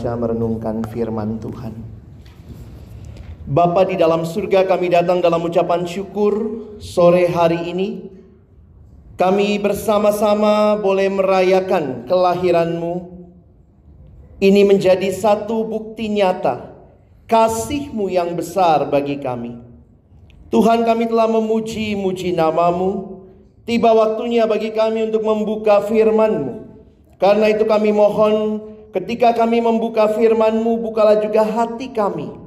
membaca merenungkan firman Tuhan. Bapa di dalam surga kami datang dalam ucapan syukur sore hari ini. Kami bersama-sama boleh merayakan kelahiranmu. Ini menjadi satu bukti nyata kasihmu yang besar bagi kami. Tuhan kami telah memuji-muji namamu. Tiba waktunya bagi kami untuk membuka firmanmu. Karena itu kami mohon ketika kami membuka firmanmu bukalah juga hati kami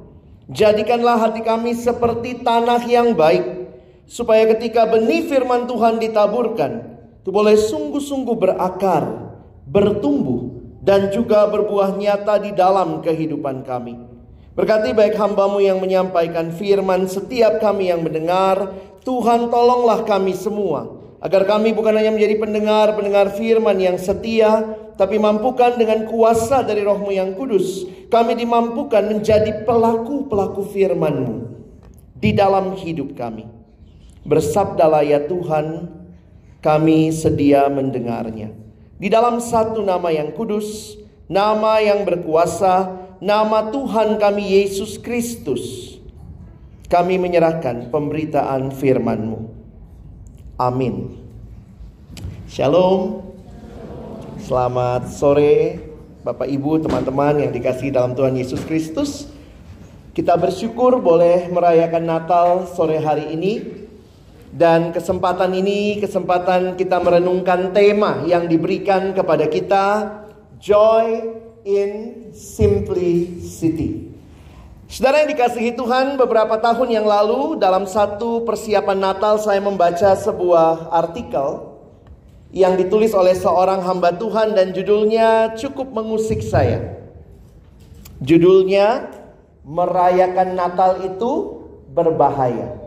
Jadikanlah hati kami seperti tanah yang baik, supaya ketika benih firman Tuhan ditaburkan, itu boleh sungguh-sungguh berakar, bertumbuh, dan juga berbuah nyata di dalam kehidupan kami. Berkati baik hambamu yang menyampaikan firman setiap kami yang mendengar, Tuhan tolonglah kami semua, agar kami bukan hanya menjadi pendengar-pendengar firman yang setia, tapi mampukan dengan kuasa dari rohmu yang kudus, kami dimampukan menjadi pelaku-pelaku firman-Mu di dalam hidup kami. Bersabdalah ya Tuhan, kami sedia mendengarnya. Di dalam satu nama yang kudus, nama yang berkuasa, nama Tuhan kami Yesus Kristus. Kami menyerahkan pemberitaan firman-Mu. Amin. Shalom. Selamat sore Bapak Ibu, teman-teman yang dikasih dalam Tuhan Yesus Kristus. Kita bersyukur boleh merayakan Natal sore hari ini. Dan kesempatan ini kesempatan kita merenungkan tema yang diberikan kepada kita Joy in Simplicity. Saudara yang dikasihi Tuhan, beberapa tahun yang lalu dalam satu persiapan Natal saya membaca sebuah artikel yang ditulis oleh seorang hamba Tuhan dan judulnya cukup mengusik saya. Judulnya merayakan Natal itu berbahaya.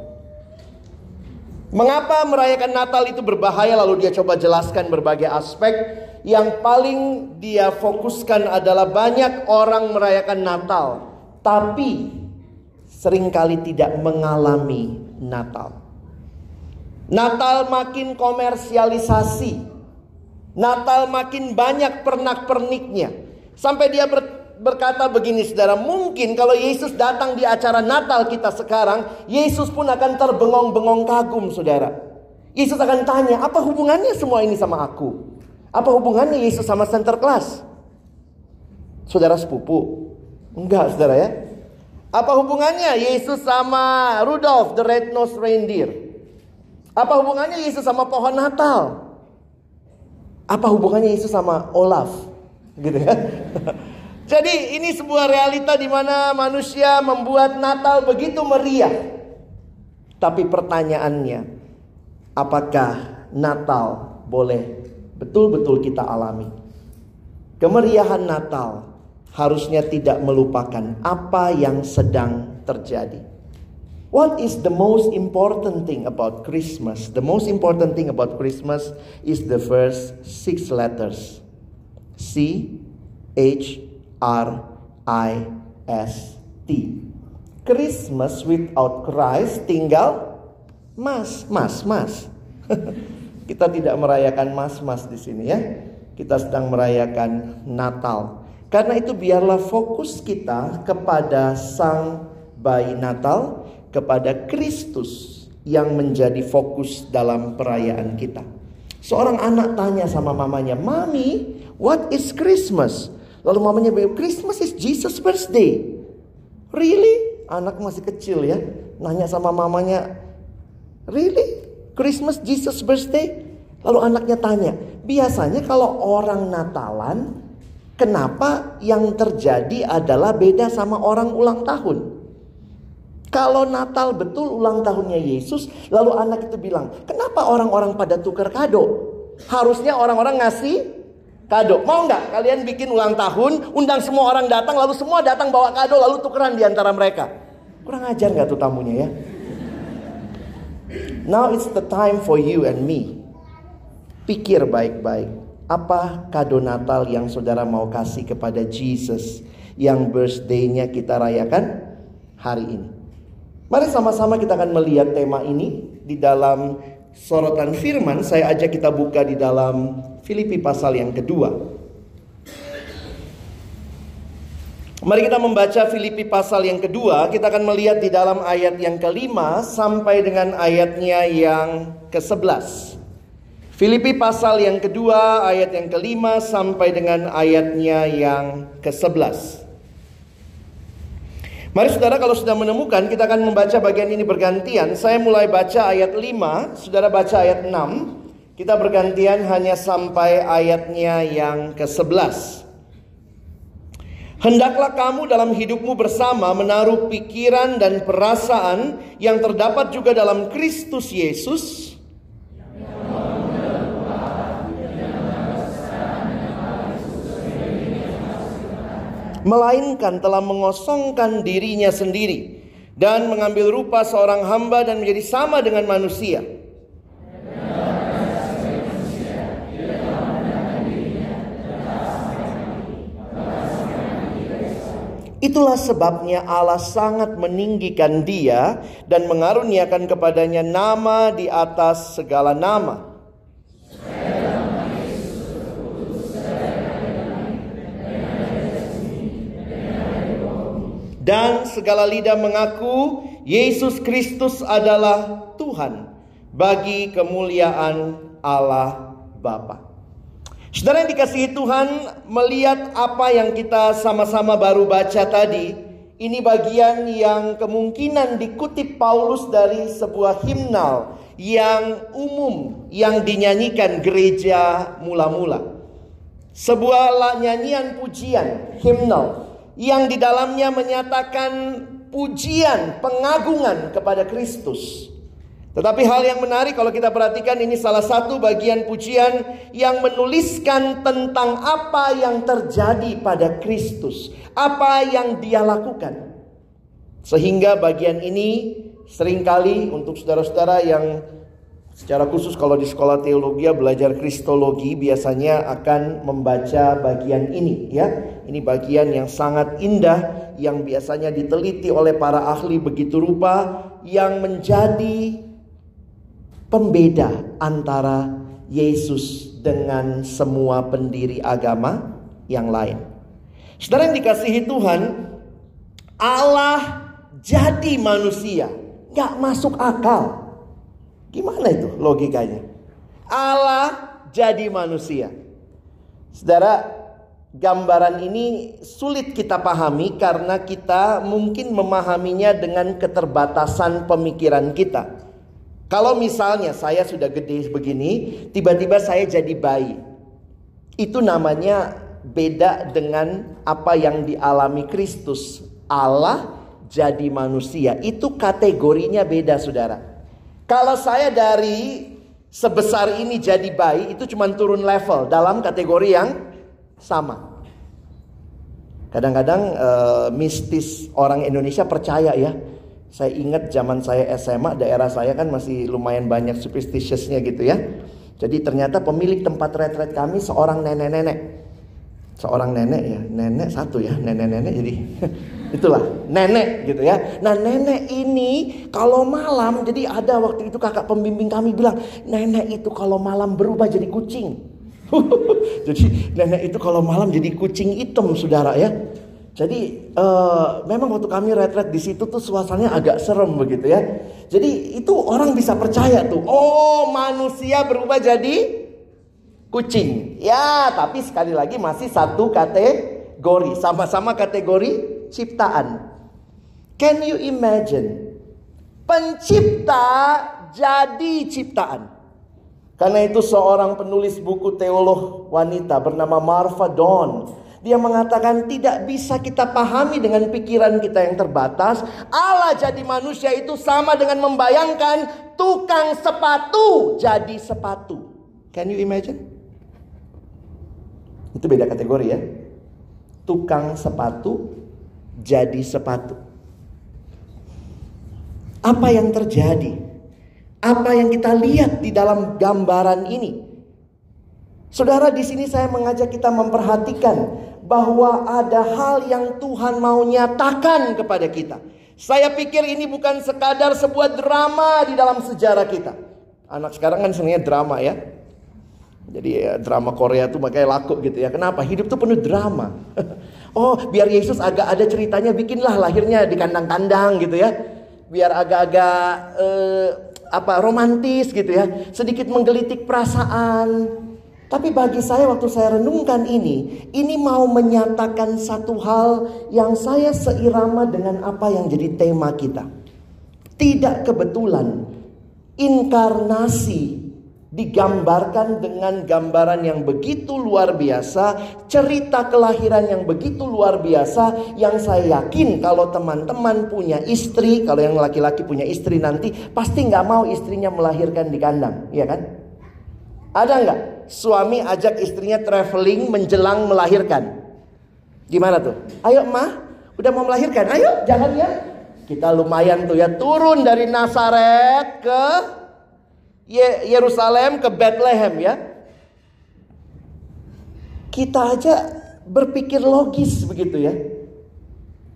Mengapa merayakan Natal itu berbahaya? Lalu dia coba jelaskan berbagai aspek. Yang paling dia fokuskan adalah banyak orang merayakan Natal, tapi sering kali tidak mengalami Natal. Natal makin komersialisasi. Natal makin banyak pernak-perniknya. Sampai dia ber, berkata begini saudara, mungkin kalau Yesus datang di acara Natal kita sekarang, Yesus pun akan terbengong-bengong kagum saudara. Yesus akan tanya, apa hubungannya semua ini sama aku? Apa hubungannya Yesus sama center class? Saudara sepupu? Enggak saudara ya. Apa hubungannya Yesus sama Rudolph the Red-Nosed Reindeer? Apa hubungannya Yesus sama pohon Natal? Apa hubungannya Yesus sama Olaf? Gitu ya. Jadi ini sebuah realita di mana manusia membuat Natal begitu meriah. Tapi pertanyaannya, apakah Natal boleh betul-betul kita alami? Kemeriahan Natal harusnya tidak melupakan apa yang sedang terjadi. What is the most important thing about Christmas? The most important thing about Christmas is the first six letters C H R I S T. Christmas without Christ tinggal mas, mas, mas. Kita tidak merayakan mas-mas di sini ya. Kita sedang merayakan Natal. Karena itu biarlah fokus kita kepada sang bayi Natal kepada Kristus yang menjadi fokus dalam perayaan kita. Seorang anak tanya sama mamanya, "Mami, what is Christmas?" Lalu mamanya bilang, "Christmas is Jesus birthday." Really? Anak masih kecil ya, nanya sama mamanya, "Really? Christmas Jesus birthday?" Lalu anaknya tanya, "Biasanya kalau orang Natalan, kenapa yang terjadi adalah beda sama orang ulang tahun?" Kalau Natal betul ulang tahunnya Yesus, lalu anak itu bilang, kenapa orang-orang pada tukar kado? Harusnya orang-orang ngasih kado. Mau nggak kalian bikin ulang tahun, undang semua orang datang, lalu semua datang bawa kado, lalu tukeran di antara mereka. Kurang ajar nggak tuh tamunya ya? Now it's the time for you and me. Pikir baik-baik. Apa kado Natal yang saudara mau kasih kepada Jesus yang birthday-nya kita rayakan hari ini? Mari sama-sama kita akan melihat tema ini di dalam sorotan firman. Saya ajak kita buka di dalam Filipi pasal yang kedua. Mari kita membaca Filipi pasal yang kedua. Kita akan melihat di dalam ayat yang kelima sampai dengan ayatnya yang ke-11. Filipi pasal yang kedua ayat yang kelima sampai dengan ayatnya yang ke-11. Mari saudara kalau sudah menemukan kita akan membaca bagian ini bergantian. Saya mulai baca ayat 5, saudara baca ayat 6. Kita bergantian hanya sampai ayatnya yang ke-11. Hendaklah kamu dalam hidupmu bersama menaruh pikiran dan perasaan yang terdapat juga dalam Kristus Yesus. Melainkan telah mengosongkan dirinya sendiri dan mengambil rupa seorang hamba dan menjadi sama dengan manusia. Itulah sebabnya Allah sangat meninggikan dia dan mengaruniakan kepadanya nama di atas segala nama. Dan segala lidah mengaku Yesus Kristus adalah Tuhan bagi kemuliaan Allah Bapa. Saudara yang dikasihi Tuhan, melihat apa yang kita sama-sama baru baca tadi, ini bagian yang kemungkinan dikutip Paulus dari sebuah himnal yang umum yang dinyanyikan gereja mula-mula. Sebuah nyanyian pujian, himnal yang di dalamnya menyatakan pujian, pengagungan kepada Kristus. Tetapi hal yang menarik kalau kita perhatikan ini salah satu bagian pujian yang menuliskan tentang apa yang terjadi pada Kristus, apa yang dia lakukan. Sehingga bagian ini sering kali untuk saudara-saudara yang secara khusus kalau di sekolah teologi belajar kristologi biasanya akan membaca bagian ini ya. Ini bagian yang sangat indah yang biasanya diteliti oleh para ahli begitu rupa yang menjadi pembeda antara Yesus dengan semua pendiri agama yang lain. Saudara yang dikasihi Tuhan, Allah jadi manusia, gak masuk akal. Gimana itu logikanya? Allah jadi manusia. Saudara, gambaran ini sulit kita pahami karena kita mungkin memahaminya dengan keterbatasan pemikiran kita. Kalau misalnya saya sudah gede begini, tiba-tiba saya jadi bayi. Itu namanya beda dengan apa yang dialami Kristus. Allah jadi manusia. Itu kategorinya beda, Saudara. Kalau saya dari sebesar ini jadi bayi, itu cuma turun level dalam kategori yang sama. Kadang-kadang uh, mistis orang Indonesia percaya ya, saya ingat zaman saya SMA, daerah saya kan masih lumayan banyak superstitiousnya gitu ya. Jadi ternyata pemilik tempat retret kami seorang nenek-nenek. Seorang nenek ya, nenek satu ya, nenek-nenek jadi itulah nenek gitu ya. Nah nenek ini kalau malam jadi ada waktu itu kakak pembimbing kami bilang nenek itu kalau malam berubah jadi kucing. jadi nenek itu kalau malam jadi kucing hitam saudara ya. Jadi uh, memang waktu kami retret di situ tuh suasananya agak serem begitu ya. Jadi itu orang bisa percaya tuh, oh manusia berubah jadi kucing. Ya, tapi sekali lagi masih satu kategori, sama-sama kategori ciptaan. Can you imagine? Pencipta jadi ciptaan. Karena itu seorang penulis buku teolog wanita bernama Marfa Dawn dia mengatakan tidak bisa kita pahami dengan pikiran kita yang terbatas. Allah jadi manusia itu sama dengan membayangkan tukang sepatu jadi sepatu. Can you imagine? Itu beda kategori ya. Tukang sepatu jadi sepatu. Apa yang terjadi? Apa yang kita lihat di dalam gambaran ini? Saudara, di sini saya mengajak kita memperhatikan bahwa ada hal yang Tuhan mau nyatakan kepada kita. Saya pikir ini bukan sekadar sebuah drama di dalam sejarah kita. Anak sekarang kan sebenarnya drama ya. Jadi ya, drama Korea tuh makanya laku gitu ya. Kenapa? Hidup tuh penuh drama. Oh, biar Yesus agak ada ceritanya, bikinlah lahirnya di kandang-kandang gitu ya. Biar agak-agak eh, apa romantis gitu ya. Sedikit menggelitik perasaan. Tapi bagi saya waktu saya renungkan ini, ini mau menyatakan satu hal yang saya seirama dengan apa yang jadi tema kita. Tidak kebetulan inkarnasi digambarkan dengan gambaran yang begitu luar biasa, cerita kelahiran yang begitu luar biasa, yang saya yakin kalau teman-teman punya istri, kalau yang laki-laki punya istri nanti, pasti nggak mau istrinya melahirkan di kandang, ya kan? Ada nggak suami ajak istrinya traveling menjelang melahirkan? Gimana tuh? Ayo mah, udah mau melahirkan? Ayo, jangan ya. Kita lumayan tuh ya turun dari Nazaret ke Yerusalem ke Bethlehem ya. Kita aja berpikir logis begitu ya.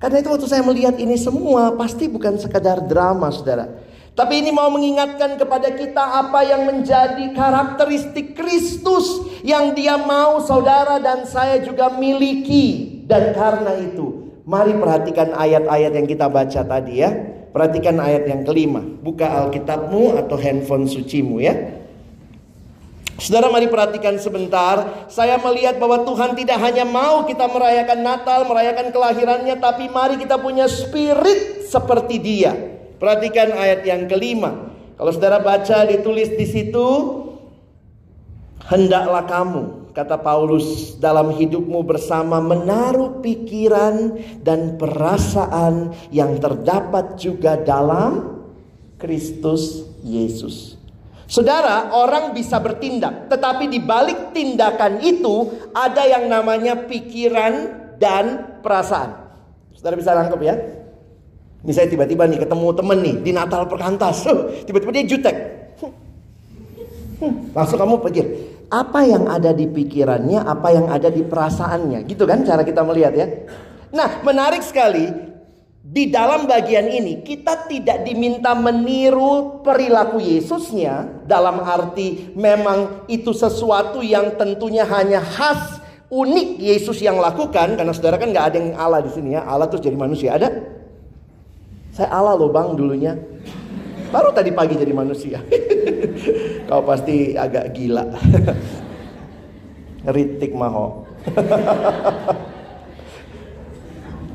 Karena itu waktu saya melihat ini semua pasti bukan sekadar drama saudara. Tapi ini mau mengingatkan kepada kita apa yang menjadi karakteristik Kristus yang dia mau saudara dan saya juga miliki. Dan karena itu, mari perhatikan ayat-ayat yang kita baca tadi ya. Perhatikan ayat yang kelima. Buka Alkitabmu atau handphone sucimu ya. Saudara mari perhatikan sebentar. Saya melihat bahwa Tuhan tidak hanya mau kita merayakan Natal, merayakan kelahirannya. Tapi mari kita punya spirit seperti dia. Perhatikan ayat yang kelima. Kalau saudara baca ditulis di situ, hendaklah kamu, kata Paulus, dalam hidupmu bersama menaruh pikiran dan perasaan yang terdapat juga dalam Kristus Yesus. Saudara, orang bisa bertindak, tetapi di balik tindakan itu ada yang namanya pikiran dan perasaan. Saudara bisa nangkep ya? Misalnya tiba-tiba nih ketemu temen nih di Natal perkantas, tiba-tiba dia jutek. Langsung kamu pikir, apa yang ada di pikirannya, apa yang ada di perasaannya. Gitu kan cara kita melihat ya. Nah, menarik sekali. Di dalam bagian ini kita tidak diminta meniru perilaku Yesusnya dalam arti memang itu sesuatu yang tentunya hanya khas unik Yesus yang lakukan karena saudara kan nggak ada yang Allah di sini ya Allah terus jadi manusia ada saya Allah loh bang dulunya. Baru tadi pagi jadi manusia. Kau pasti agak gila. Ritik maho.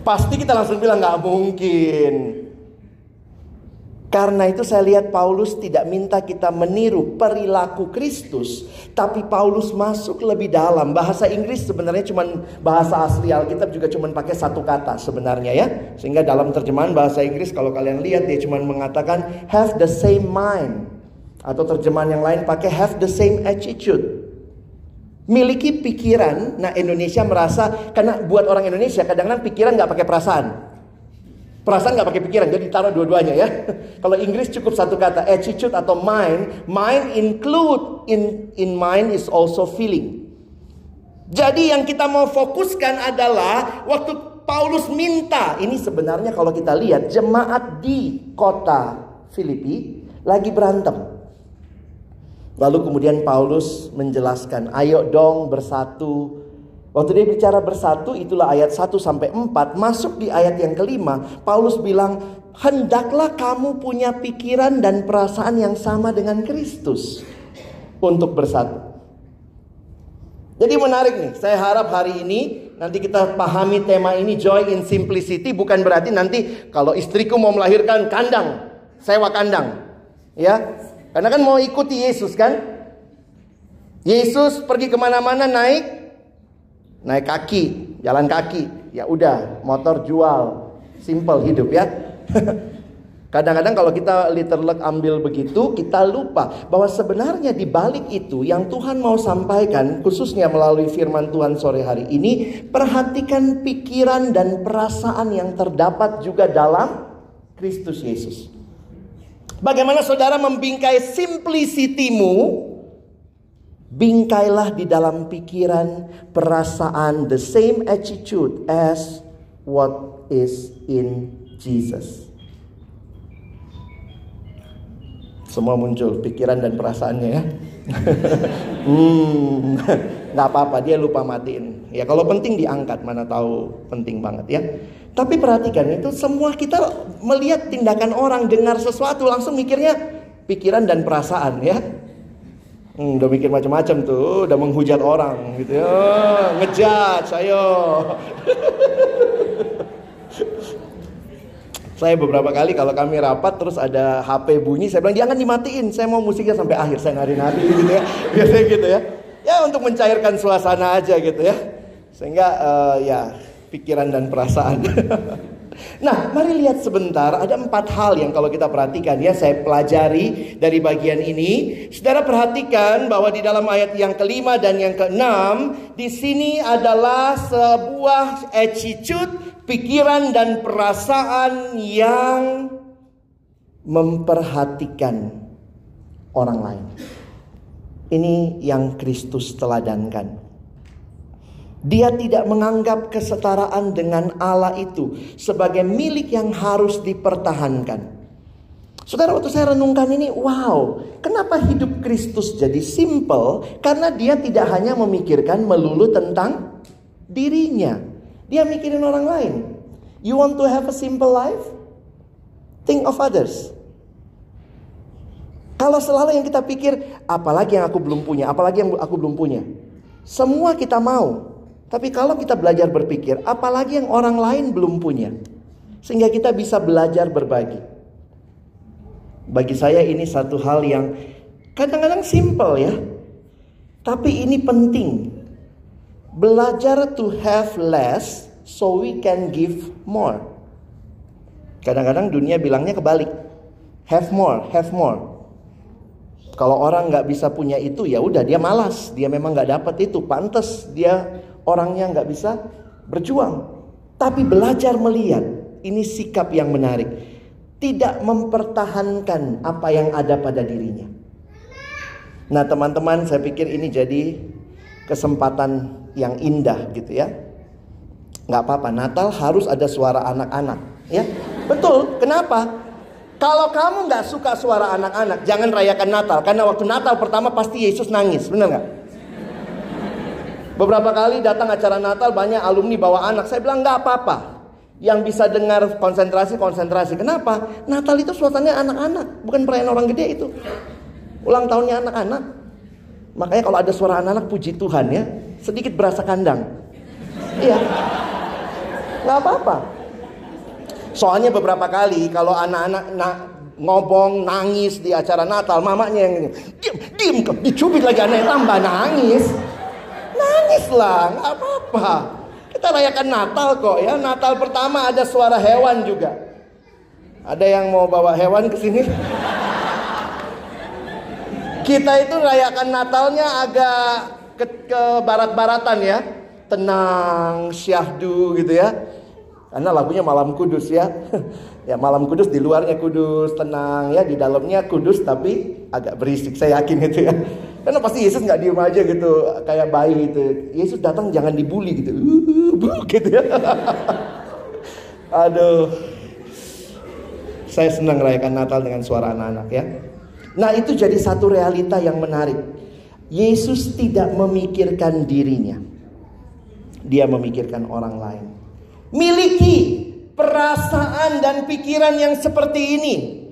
pasti kita langsung bilang nggak mungkin. Karena itu saya lihat Paulus tidak minta kita meniru perilaku Kristus, tapi Paulus masuk lebih dalam. Bahasa Inggris sebenarnya cuma bahasa asli Alkitab juga cuma pakai satu kata sebenarnya ya. Sehingga dalam terjemahan bahasa Inggris kalau kalian lihat dia cuma mengatakan have the same mind atau terjemahan yang lain pakai have the same attitude. Miliki pikiran, nah Indonesia merasa karena buat orang Indonesia kadang-kadang pikiran nggak pakai perasaan. Perasaan nggak pakai pikiran, jadi taruh dua-duanya ya. Kalau Inggris cukup satu kata, attitude atau mind. Mind include in in mind is also feeling. Jadi yang kita mau fokuskan adalah waktu Paulus minta, ini sebenarnya kalau kita lihat jemaat di kota Filipi lagi berantem. Lalu kemudian Paulus menjelaskan, ayo dong bersatu, Waktu dia bicara bersatu itulah ayat 1 sampai 4 masuk di ayat yang kelima Paulus bilang hendaklah kamu punya pikiran dan perasaan yang sama dengan Kristus untuk bersatu. Jadi menarik nih, saya harap hari ini nanti kita pahami tema ini joy in simplicity bukan berarti nanti kalau istriku mau melahirkan kandang, sewa kandang. Ya, karena kan mau ikuti Yesus kan. Yesus pergi ke mana-mana naik naik kaki, jalan kaki, ya udah, motor jual, simple hidup ya. Kadang-kadang kalau kita literally ambil begitu, kita lupa bahwa sebenarnya di balik itu yang Tuhan mau sampaikan, khususnya melalui firman Tuhan sore hari ini, perhatikan pikiran dan perasaan yang terdapat juga dalam Kristus Yesus. Bagaimana saudara membingkai simplicity-mu Bingkailah di dalam pikiran, perasaan, the same attitude as what is in Jesus. Semua muncul pikiran dan perasaannya ya. hmm, nggak apa-apa dia lupa matiin. Ya kalau penting diangkat, mana tahu penting banget ya. Tapi perhatikan itu semua kita melihat tindakan orang, dengar sesuatu langsung mikirnya pikiran dan perasaan ya. Hmm, udah mikir macam-macam tuh, udah menghujat orang gitu ya. Ngejat, ayo. Saya beberapa kali kalau kami rapat terus ada HP bunyi, saya bilang jangan dimatiin, saya mau musiknya sampai akhir, saya nari-nari gitu ya. Biasanya gitu ya. Ya untuk mencairkan suasana aja gitu ya. Sehingga uh, ya pikiran dan perasaan. nah, mari lihat sebentar. Ada empat hal yang kalau kita perhatikan ya, saya pelajari dari bagian ini. Saudara perhatikan bahwa di dalam ayat yang kelima dan yang keenam, di sini adalah sebuah attitude pikiran dan perasaan yang memperhatikan orang lain. Ini yang Kristus teladankan. Dia tidak menganggap kesetaraan dengan Allah itu sebagai milik yang harus dipertahankan. Saudara, waktu saya renungkan ini, wow, kenapa hidup Kristus jadi simple? Karena dia tidak hanya memikirkan melulu tentang dirinya, dia mikirin orang lain. You want to have a simple life? Think of others. Kalau selalu yang kita pikir, apalagi yang aku belum punya, apalagi yang aku belum punya. Semua kita mau. Tapi kalau kita belajar berpikir, apalagi yang orang lain belum punya. Sehingga kita bisa belajar berbagi. Bagi saya ini satu hal yang kadang-kadang simple ya. Tapi ini penting. Belajar to have less so we can give more. Kadang-kadang dunia bilangnya kebalik. Have more, have more. Kalau orang nggak bisa punya itu ya udah dia malas, dia memang nggak dapat itu, pantas dia orangnya nggak bisa berjuang. Tapi belajar melihat ini sikap yang menarik, tidak mempertahankan apa yang ada pada dirinya. Nah teman-teman saya pikir ini jadi kesempatan yang indah gitu ya. Nggak apa-apa, Natal harus ada suara anak-anak. Ya, betul. Kenapa? Kalau kamu nggak suka suara anak-anak, jangan rayakan Natal. Karena waktu Natal pertama pasti Yesus nangis, benar nggak? Beberapa kali datang acara Natal banyak alumni bawa anak. Saya bilang nggak apa-apa. Yang bisa dengar konsentrasi konsentrasi. Kenapa? Natal itu suasananya anak-anak, bukan perayaan orang gede itu. Ulang tahunnya anak-anak. Makanya kalau ada suara anak-anak puji Tuhan ya, sedikit berasa kandang. Iya. Nggak apa-apa. Soalnya beberapa kali kalau anak-anak na ngobong nangis di acara Natal, mamanya yang diam, diam, dicubit lagi anak tambah nangis. Nangis lah, nggak apa-apa. Kita rayakan Natal kok ya. Natal pertama ada suara hewan juga. Ada yang mau bawa hewan ke sini? Kita itu rayakan Natalnya agak ke, ke barat-baratan ya. Tenang, syahdu gitu ya. Karena lagunya Malam Kudus ya. ya Malam Kudus di luarnya kudus, tenang ya, di dalamnya kudus tapi agak berisik. Saya yakin itu ya. Karena pasti Yesus nggak diem aja gitu kayak bayi gitu. Yesus datang jangan dibully gitu. Uh, gitu ya. Aduh. Saya senang rayakan Natal dengan suara anak-anak ya. Nah itu jadi satu realita yang menarik. Yesus tidak memikirkan dirinya. Dia memikirkan orang lain. Miliki perasaan dan pikiran yang seperti ini.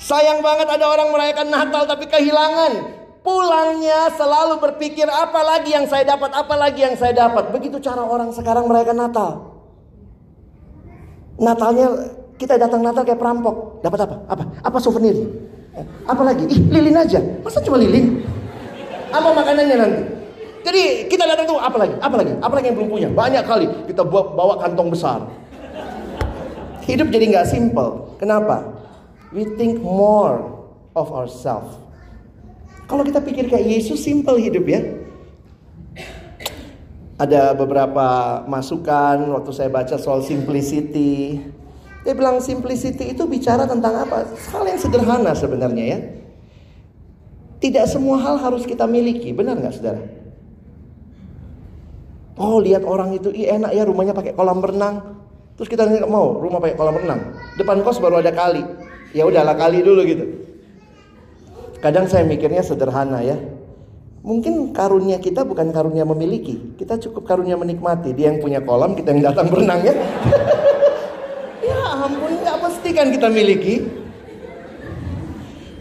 Sayang banget ada orang merayakan Natal tapi kehilangan. Pulangnya selalu berpikir apa lagi yang saya dapat, apa lagi yang saya dapat. Begitu cara orang sekarang merayakan Natal. Natalnya kita datang Natal kayak perampok. Dapat apa? Apa? Apa souvenir? Apa lagi? Ih, lilin aja. Masa cuma lilin? Apa makanannya nanti? Jadi kita datang tuh apa lagi? Apa lagi? Apa lagi yang belum punya? Banyak kali kita bawa, bawa kantong besar. Hidup jadi nggak simple. Kenapa? We think more of ourselves. Kalau kita pikir kayak Yesus simple hidup ya. Ada beberapa masukan waktu saya baca soal simplicity. Dia bilang simplicity itu bicara tentang apa? Hal yang sederhana sebenarnya ya. Tidak semua hal harus kita miliki, benar nggak saudara? Oh lihat orang itu, Ih, enak ya rumahnya pakai kolam renang. Terus kita nggak mau rumah pakai kolam renang. Depan kos baru ada kali. Ya udahlah kali dulu gitu. Kadang saya mikirnya sederhana ya. Mungkin karunia kita bukan karunia memiliki, kita cukup karunia menikmati. Dia yang punya kolam, kita yang datang berenang ya. ya ampun, nggak mesti kan kita miliki.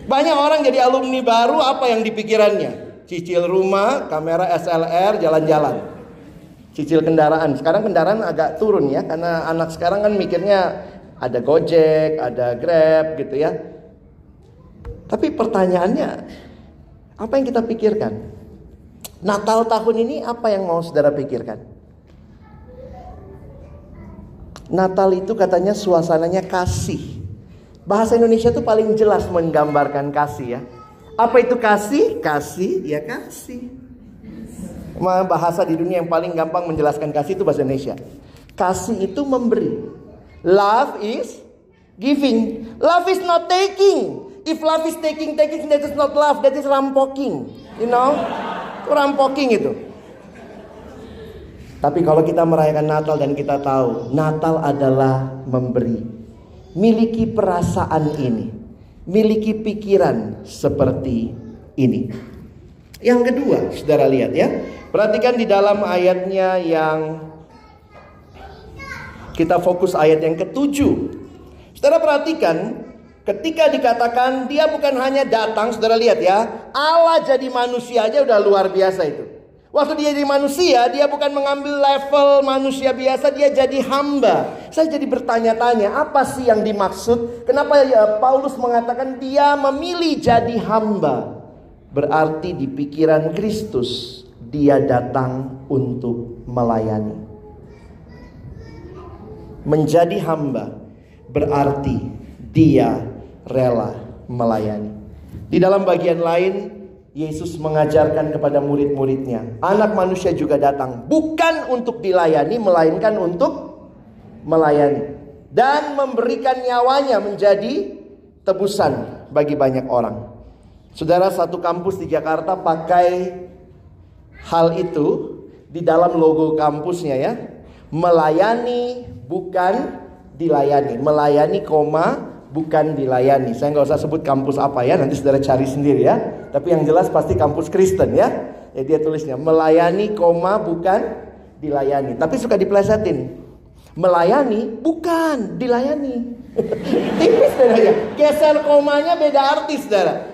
Banyak orang jadi alumni baru, apa yang dipikirannya? Cicil rumah, kamera SLR, jalan-jalan. Cicil kendaraan. Sekarang kendaraan agak turun ya, karena anak sekarang kan mikirnya ada Gojek, ada Grab gitu ya. Tapi pertanyaannya, apa yang kita pikirkan? Natal tahun ini apa yang mau saudara pikirkan? Natal itu katanya suasananya kasih. Bahasa Indonesia itu paling jelas menggambarkan kasih ya. Apa itu kasih? Kasih ya kasih. Bahasa di dunia yang paling gampang menjelaskan kasih itu bahasa Indonesia. Kasih itu memberi. Love is giving. Love is not taking. If love is taking, taking that is not love, that is rampoking. You know? Itu rampoking itu. Tapi kalau kita merayakan Natal dan kita tahu Natal adalah memberi. Miliki perasaan ini. Miliki pikiran seperti ini. Yang kedua, saudara lihat ya. Perhatikan di dalam ayatnya yang kita fokus ayat yang ketujuh. Saudara perhatikan Ketika dikatakan dia bukan hanya datang, saudara lihat ya, Allah jadi manusia aja udah luar biasa itu. Waktu dia jadi manusia, dia bukan mengambil level manusia biasa, dia jadi hamba. Saya jadi bertanya-tanya, apa sih yang dimaksud? Kenapa ya Paulus mengatakan dia memilih jadi hamba? Berarti di pikiran Kristus, dia datang untuk melayani. Menjadi hamba berarti dia rela melayani. Di dalam bagian lain, Yesus mengajarkan kepada murid-muridnya, anak manusia juga datang bukan untuk dilayani, melainkan untuk melayani dan memberikan nyawanya menjadi tebusan bagi banyak orang. Saudara satu kampus di Jakarta pakai hal itu di dalam logo kampusnya ya. Melayani bukan dilayani, melayani koma bukan dilayani. Saya nggak usah sebut kampus apa ya, nanti saudara cari sendiri ya. Tapi yang jelas pasti kampus Kristen ya. Ya dia tulisnya melayani koma bukan dilayani. Tapi suka diplesetin. Melayani bukan dilayani. Tipis bedanya. Geser komanya beda artis saudara.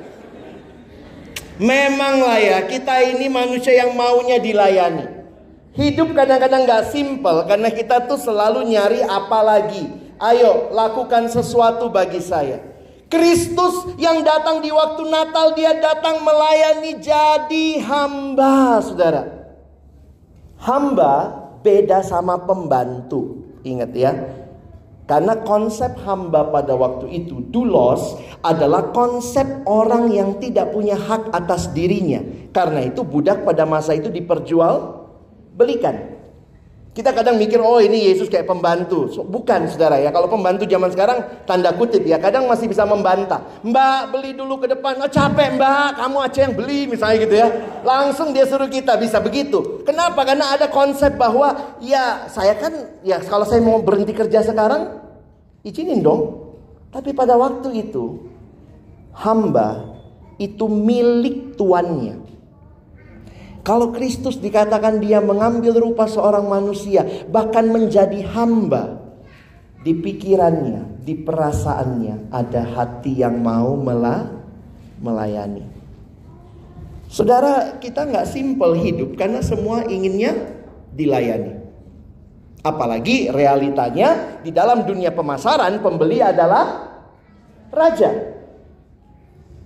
Memang lah ya, kita ini manusia yang maunya dilayani. Hidup kadang-kadang gak simple karena kita tuh selalu nyari apa lagi Ayo lakukan sesuatu bagi saya. Kristus yang datang di waktu Natal dia datang melayani jadi hamba, Saudara. Hamba beda sama pembantu. Ingat ya. Karena konsep hamba pada waktu itu, dulos, adalah konsep orang yang tidak punya hak atas dirinya. Karena itu budak pada masa itu diperjual belikan. Kita kadang mikir, oh ini Yesus kayak pembantu. So, bukan saudara ya. Kalau pembantu zaman sekarang, tanda kutip ya. Kadang masih bisa membantah. Mbak beli dulu ke depan. Oh capek mbak, kamu aja yang beli misalnya gitu ya. Langsung dia suruh kita bisa begitu. Kenapa? Karena ada konsep bahwa ya saya kan, ya kalau saya mau berhenti kerja sekarang, izinin dong. Tapi pada waktu itu, hamba itu milik tuannya. Kalau Kristus dikatakan dia mengambil rupa seorang manusia, bahkan menjadi hamba, di pikirannya, di perasaannya ada hati yang mau melayani. Saudara, kita nggak simpel hidup karena semua inginnya dilayani. Apalagi realitanya di dalam dunia pemasaran pembeli adalah raja.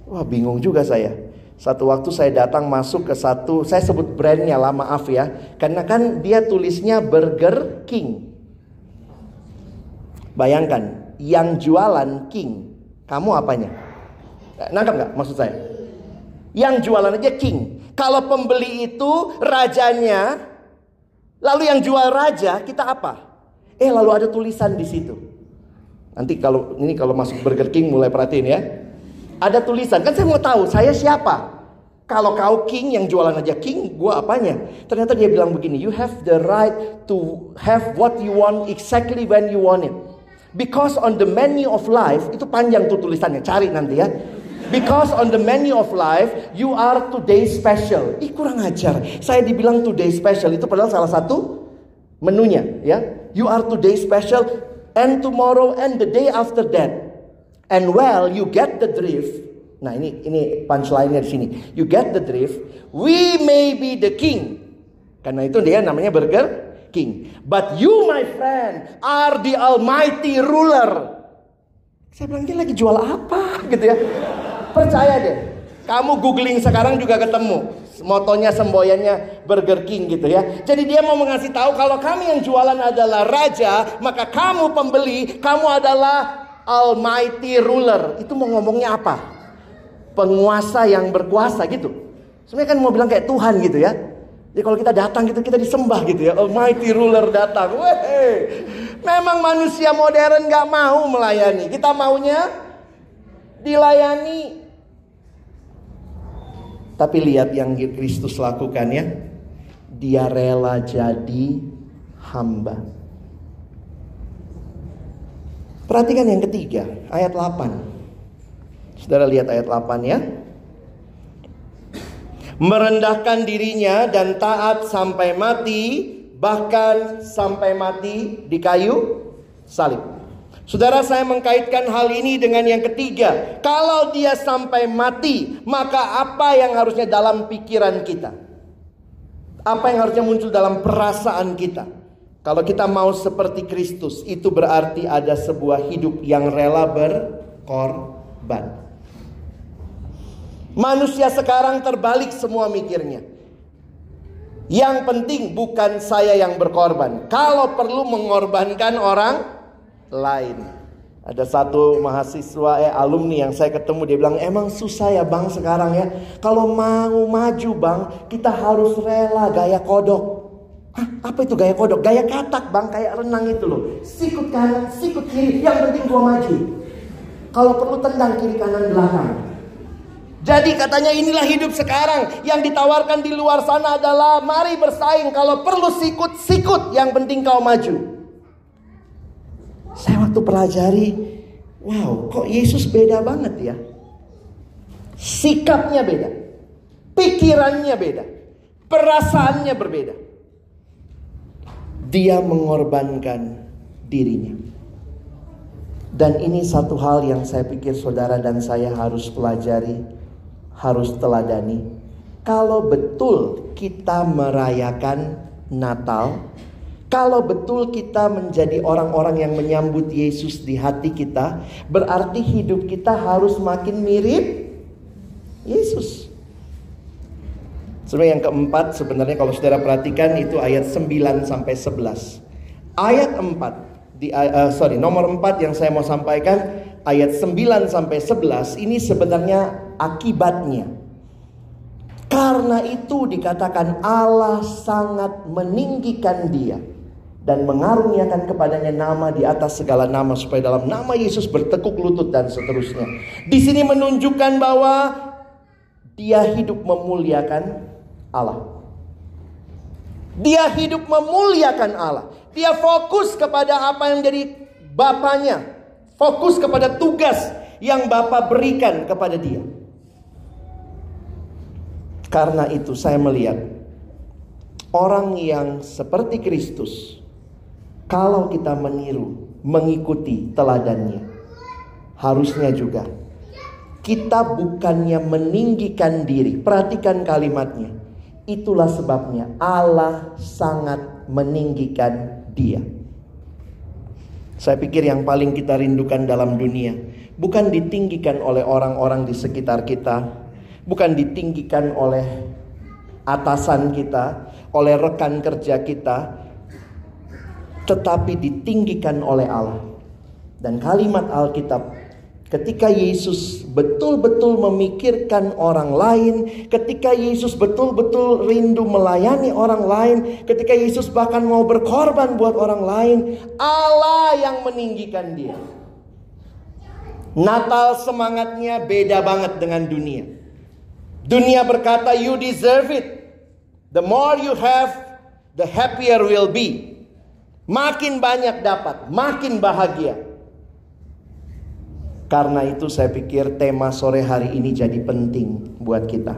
Wah, bingung juga saya. Satu waktu saya datang masuk ke satu, saya sebut brandnya lah maaf ya. Karena kan dia tulisnya Burger King. Bayangkan, yang jualan King, kamu apanya? Nangkap nggak maksud saya? Yang jualan aja King. Kalau pembeli itu rajanya, lalu yang jual raja kita apa? Eh lalu ada tulisan di situ. Nanti kalau ini kalau masuk Burger King mulai perhatiin ya. Ada tulisan, kan saya mau tahu saya siapa. Kalau kau king yang jualan aja king, gua apanya? Ternyata dia bilang begini, you have the right to have what you want exactly when you want it. Because on the menu of life, itu panjang tuh tulisannya, cari nanti ya. Because on the menu of life, you are today special. Ih kurang ajar. Saya dibilang today special itu padahal salah satu menunya, ya. You are today special and tomorrow and the day after that. And well, you get the drift. Nah, ini ini punchline-nya di sini. You get the drift. We may be the king. Karena itu dia namanya Burger King. But you, my friend, are the almighty ruler. Saya bilang dia lagi jual apa gitu ya. Percaya deh. Kamu googling sekarang juga ketemu. Motonya semboyannya Burger King gitu ya. Jadi dia mau mengasih tahu kalau kami yang jualan adalah raja, maka kamu pembeli, kamu adalah almighty ruler. Itu mau ngomongnya apa? Penguasa yang berkuasa gitu. Sebenarnya kan mau bilang kayak Tuhan gitu ya. Jadi kalau kita datang gitu kita disembah gitu ya. Almighty ruler datang. Weh. Memang manusia modern gak mau melayani. Kita maunya dilayani. Tapi lihat yang Kristus lakukan ya. Dia rela jadi hamba. Perhatikan yang ketiga, ayat 8. Saudara lihat ayat 8 ya. Merendahkan dirinya dan taat sampai mati, bahkan sampai mati di kayu salib. Saudara saya mengkaitkan hal ini dengan yang ketiga. Kalau dia sampai mati, maka apa yang harusnya dalam pikiran kita? Apa yang harusnya muncul dalam perasaan kita? Kalau kita mau seperti Kristus, itu berarti ada sebuah hidup yang rela berkorban. Manusia sekarang terbalik semua mikirnya. Yang penting bukan saya yang berkorban. Kalau perlu mengorbankan orang lain. Ada satu mahasiswa eh alumni yang saya ketemu dia bilang emang susah ya bang sekarang ya. Kalau mau maju bang kita harus rela gaya kodok. Hah, apa itu gaya kodok? Gaya katak bang kayak renang itu loh. Sikut kanan, sikut kiri. Yang penting gua maju. Kalau perlu tendang kiri kanan belakang. Jadi katanya inilah hidup sekarang yang ditawarkan di luar sana adalah mari bersaing kalau perlu sikut sikut yang penting kau maju. Saya waktu pelajari, wow, kok Yesus beda banget ya? Sikapnya beda, pikirannya beda, perasaannya berbeda. Dia mengorbankan dirinya. Dan ini satu hal yang saya pikir saudara dan saya harus pelajari, harus teladani. Kalau betul kita merayakan Natal, kalau betul kita menjadi orang-orang yang menyambut Yesus di hati kita, berarti hidup kita harus makin mirip Yesus. Sebenarnya yang keempat sebenarnya kalau saudara perhatikan itu ayat 9 sampai 11. Ayat 4 di uh, sorry nomor 4 yang saya mau sampaikan ayat 9 sampai 11 ini sebenarnya akibatnya. Karena itu dikatakan Allah sangat meninggikan dia dan mengaruniakan kepadanya nama di atas segala nama supaya dalam nama Yesus bertekuk lutut dan seterusnya. Di sini menunjukkan bahwa dia hidup memuliakan Allah. Dia hidup memuliakan Allah. Dia fokus kepada apa yang jadi bapaknya. Fokus kepada tugas yang Bapak berikan kepada dia. Karena itu saya melihat orang yang seperti Kristus kalau kita meniru, mengikuti teladannya, harusnya juga kita bukannya meninggikan diri. Perhatikan kalimatnya. Itulah sebabnya Allah sangat meninggikan dia. Saya pikir yang paling kita rindukan dalam dunia bukan ditinggikan oleh orang-orang di sekitar kita, bukan ditinggikan oleh atasan kita, oleh rekan kerja kita, tetapi ditinggikan oleh Allah. Dan kalimat Alkitab Ketika Yesus betul-betul memikirkan orang lain, ketika Yesus betul-betul rindu melayani orang lain, ketika Yesus bahkan mau berkorban buat orang lain, Allah yang meninggikan dia. Natal semangatnya beda banget dengan dunia. Dunia berkata, "You deserve it. The more you have, the happier will be." Makin banyak dapat, makin bahagia. Karena itu saya pikir tema sore hari ini jadi penting buat kita.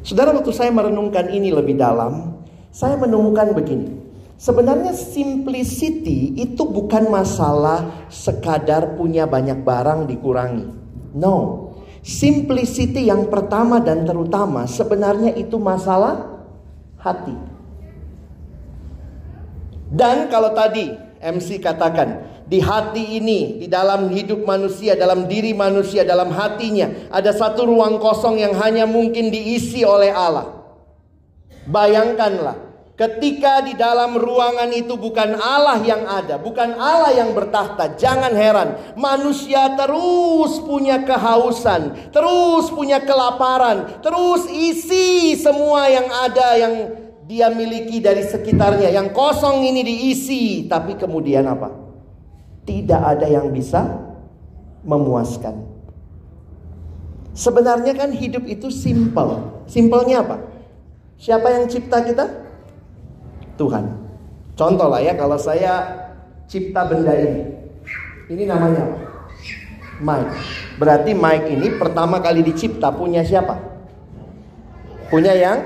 Saudara waktu saya merenungkan ini lebih dalam, saya menemukan begini. Sebenarnya simplicity itu bukan masalah sekadar punya banyak barang dikurangi. No. Simplicity yang pertama dan terutama sebenarnya itu masalah hati. Dan kalau tadi MC katakan, di hati ini, di dalam hidup manusia, dalam diri manusia, dalam hatinya, ada satu ruang kosong yang hanya mungkin diisi oleh Allah. Bayangkanlah, ketika di dalam ruangan itu bukan Allah yang ada, bukan Allah yang bertahta, jangan heran, manusia terus punya kehausan, terus punya kelaparan, terus isi semua yang ada yang dia miliki dari sekitarnya. Yang kosong ini diisi, tapi kemudian apa? Tidak ada yang bisa memuaskan. Sebenarnya kan hidup itu simple. Simpelnya apa? Siapa yang cipta kita? Tuhan. Contoh lah ya kalau saya cipta benda ini. Ini namanya apa? Mike. Berarti Mike ini pertama kali dicipta punya siapa? Punya yang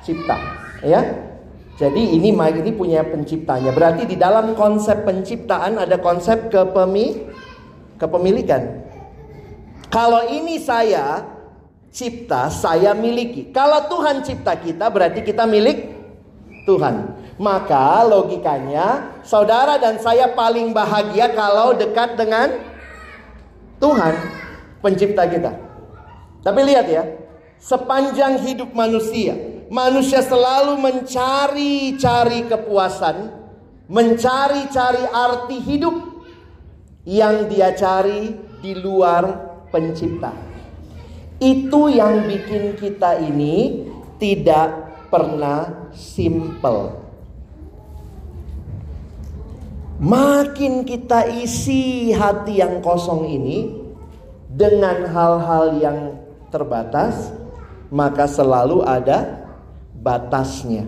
cipta, ya. Jadi ini Mike ini punya penciptanya. Berarti di dalam konsep penciptaan ada konsep kepemi kepemilikan. Kalau ini saya cipta, saya miliki. Kalau Tuhan cipta kita berarti kita milik Tuhan. Maka logikanya saudara dan saya paling bahagia kalau dekat dengan Tuhan pencipta kita. Tapi lihat ya, sepanjang hidup manusia manusia selalu mencari-cari kepuasan, mencari-cari arti hidup yang dia cari di luar pencipta. Itu yang bikin kita ini tidak pernah simple. Makin kita isi hati yang kosong ini dengan hal-hal yang terbatas, maka selalu ada batasnya.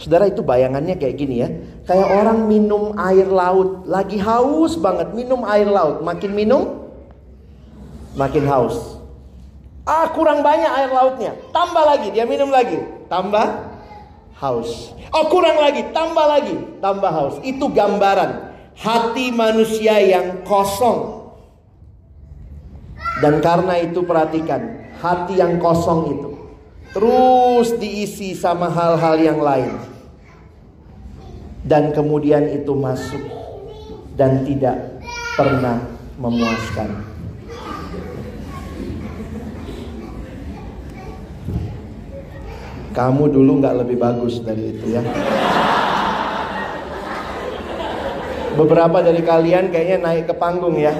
Saudara itu bayangannya kayak gini ya. Kayak orang minum air laut. Lagi haus banget minum air laut. Makin minum makin haus. Ah kurang banyak air lautnya. Tambah lagi dia minum lagi. Tambah haus. Oh kurang lagi. Tambah lagi. Tambah haus. Itu gambaran hati manusia yang kosong. Dan karena itu perhatikan. Hati yang kosong itu terus diisi sama hal-hal yang lain. Dan kemudian itu masuk dan tidak pernah memuaskan. Kamu dulu nggak lebih bagus dari itu ya. Beberapa dari kalian kayaknya naik ke panggung ya.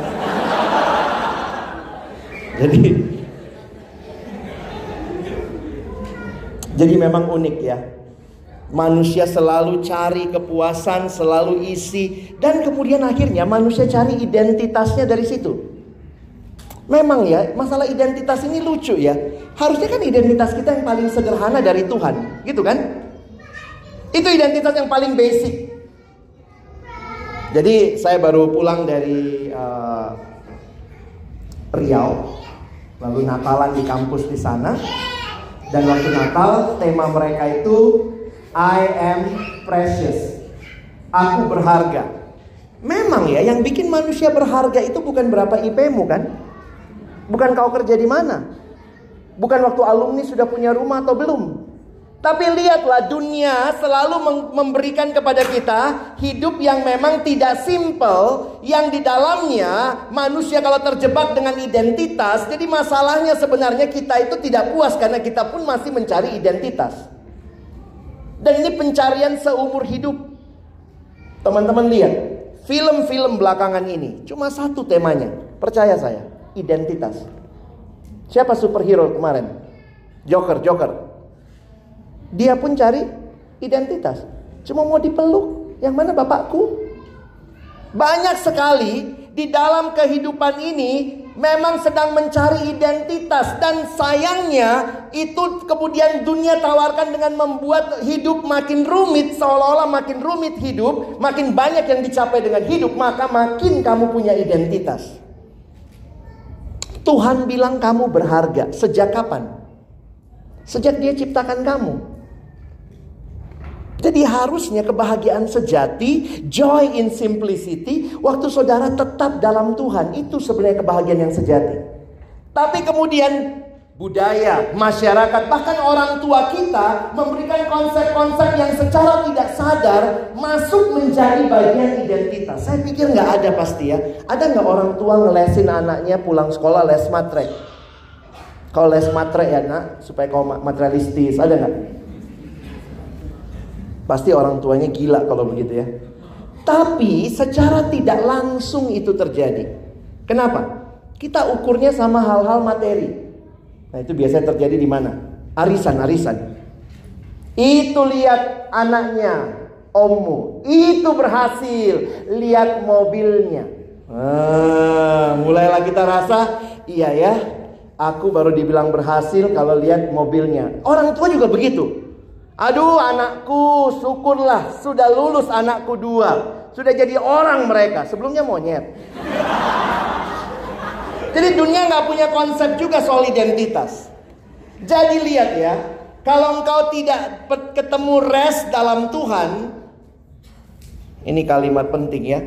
Jadi Jadi memang unik ya. Manusia selalu cari kepuasan, selalu isi dan kemudian akhirnya manusia cari identitasnya dari situ. Memang ya, masalah identitas ini lucu ya. Harusnya kan identitas kita yang paling sederhana dari Tuhan, gitu kan? Itu identitas yang paling basic. Jadi saya baru pulang dari uh, Riau, lalu Natalan di kampus di sana. Dan waktu Natal tema mereka itu I am precious. Aku berharga. Memang ya yang bikin manusia berharga itu bukan berapa IP-mu kan? Bukan kau kerja di mana? Bukan waktu alumni sudah punya rumah atau belum? Tapi lihatlah dunia selalu memberikan kepada kita hidup yang memang tidak simple, yang di dalamnya manusia kalau terjebak dengan identitas, jadi masalahnya sebenarnya kita itu tidak puas karena kita pun masih mencari identitas. Dan ini pencarian seumur hidup. Teman-teman lihat, film-film belakangan ini cuma satu temanya, percaya saya, identitas. Siapa superhero kemarin? Joker, Joker. Dia pun cari identitas. Cuma mau dipeluk. Yang mana bapakku? Banyak sekali di dalam kehidupan ini memang sedang mencari identitas dan sayangnya itu kemudian dunia tawarkan dengan membuat hidup makin rumit seolah-olah makin rumit hidup, makin banyak yang dicapai dengan hidup, maka makin kamu punya identitas. Tuhan bilang kamu berharga. Sejak kapan? Sejak dia ciptakan kamu. Jadi harusnya kebahagiaan sejati, joy in simplicity, waktu saudara tetap dalam Tuhan, itu sebenarnya kebahagiaan yang sejati. Tapi kemudian budaya, masyarakat, bahkan orang tua kita memberikan konsep-konsep yang secara tidak sadar masuk menjadi bagian identitas. Saya pikir nggak ada pasti ya. Ada nggak orang tua ngelesin anaknya pulang sekolah les matre? Kalau les matre ya nak, supaya kau materialistis, ada nggak? Pasti orang tuanya gila kalau begitu ya. Tapi secara tidak langsung itu terjadi. Kenapa? Kita ukurnya sama hal-hal materi. Nah itu biasanya terjadi di mana? Arisan, arisan. Itu lihat anaknya, ommu. Itu berhasil. Lihat mobilnya. Ah, mulailah kita rasa, iya ya, aku baru dibilang berhasil kalau lihat mobilnya. Orang tua juga begitu. Aduh anakku syukurlah sudah lulus anakku dua. Sudah jadi orang mereka. Sebelumnya monyet. Jadi dunia nggak punya konsep juga soal identitas. Jadi lihat ya. Kalau engkau tidak ketemu rest dalam Tuhan. Ini kalimat penting ya.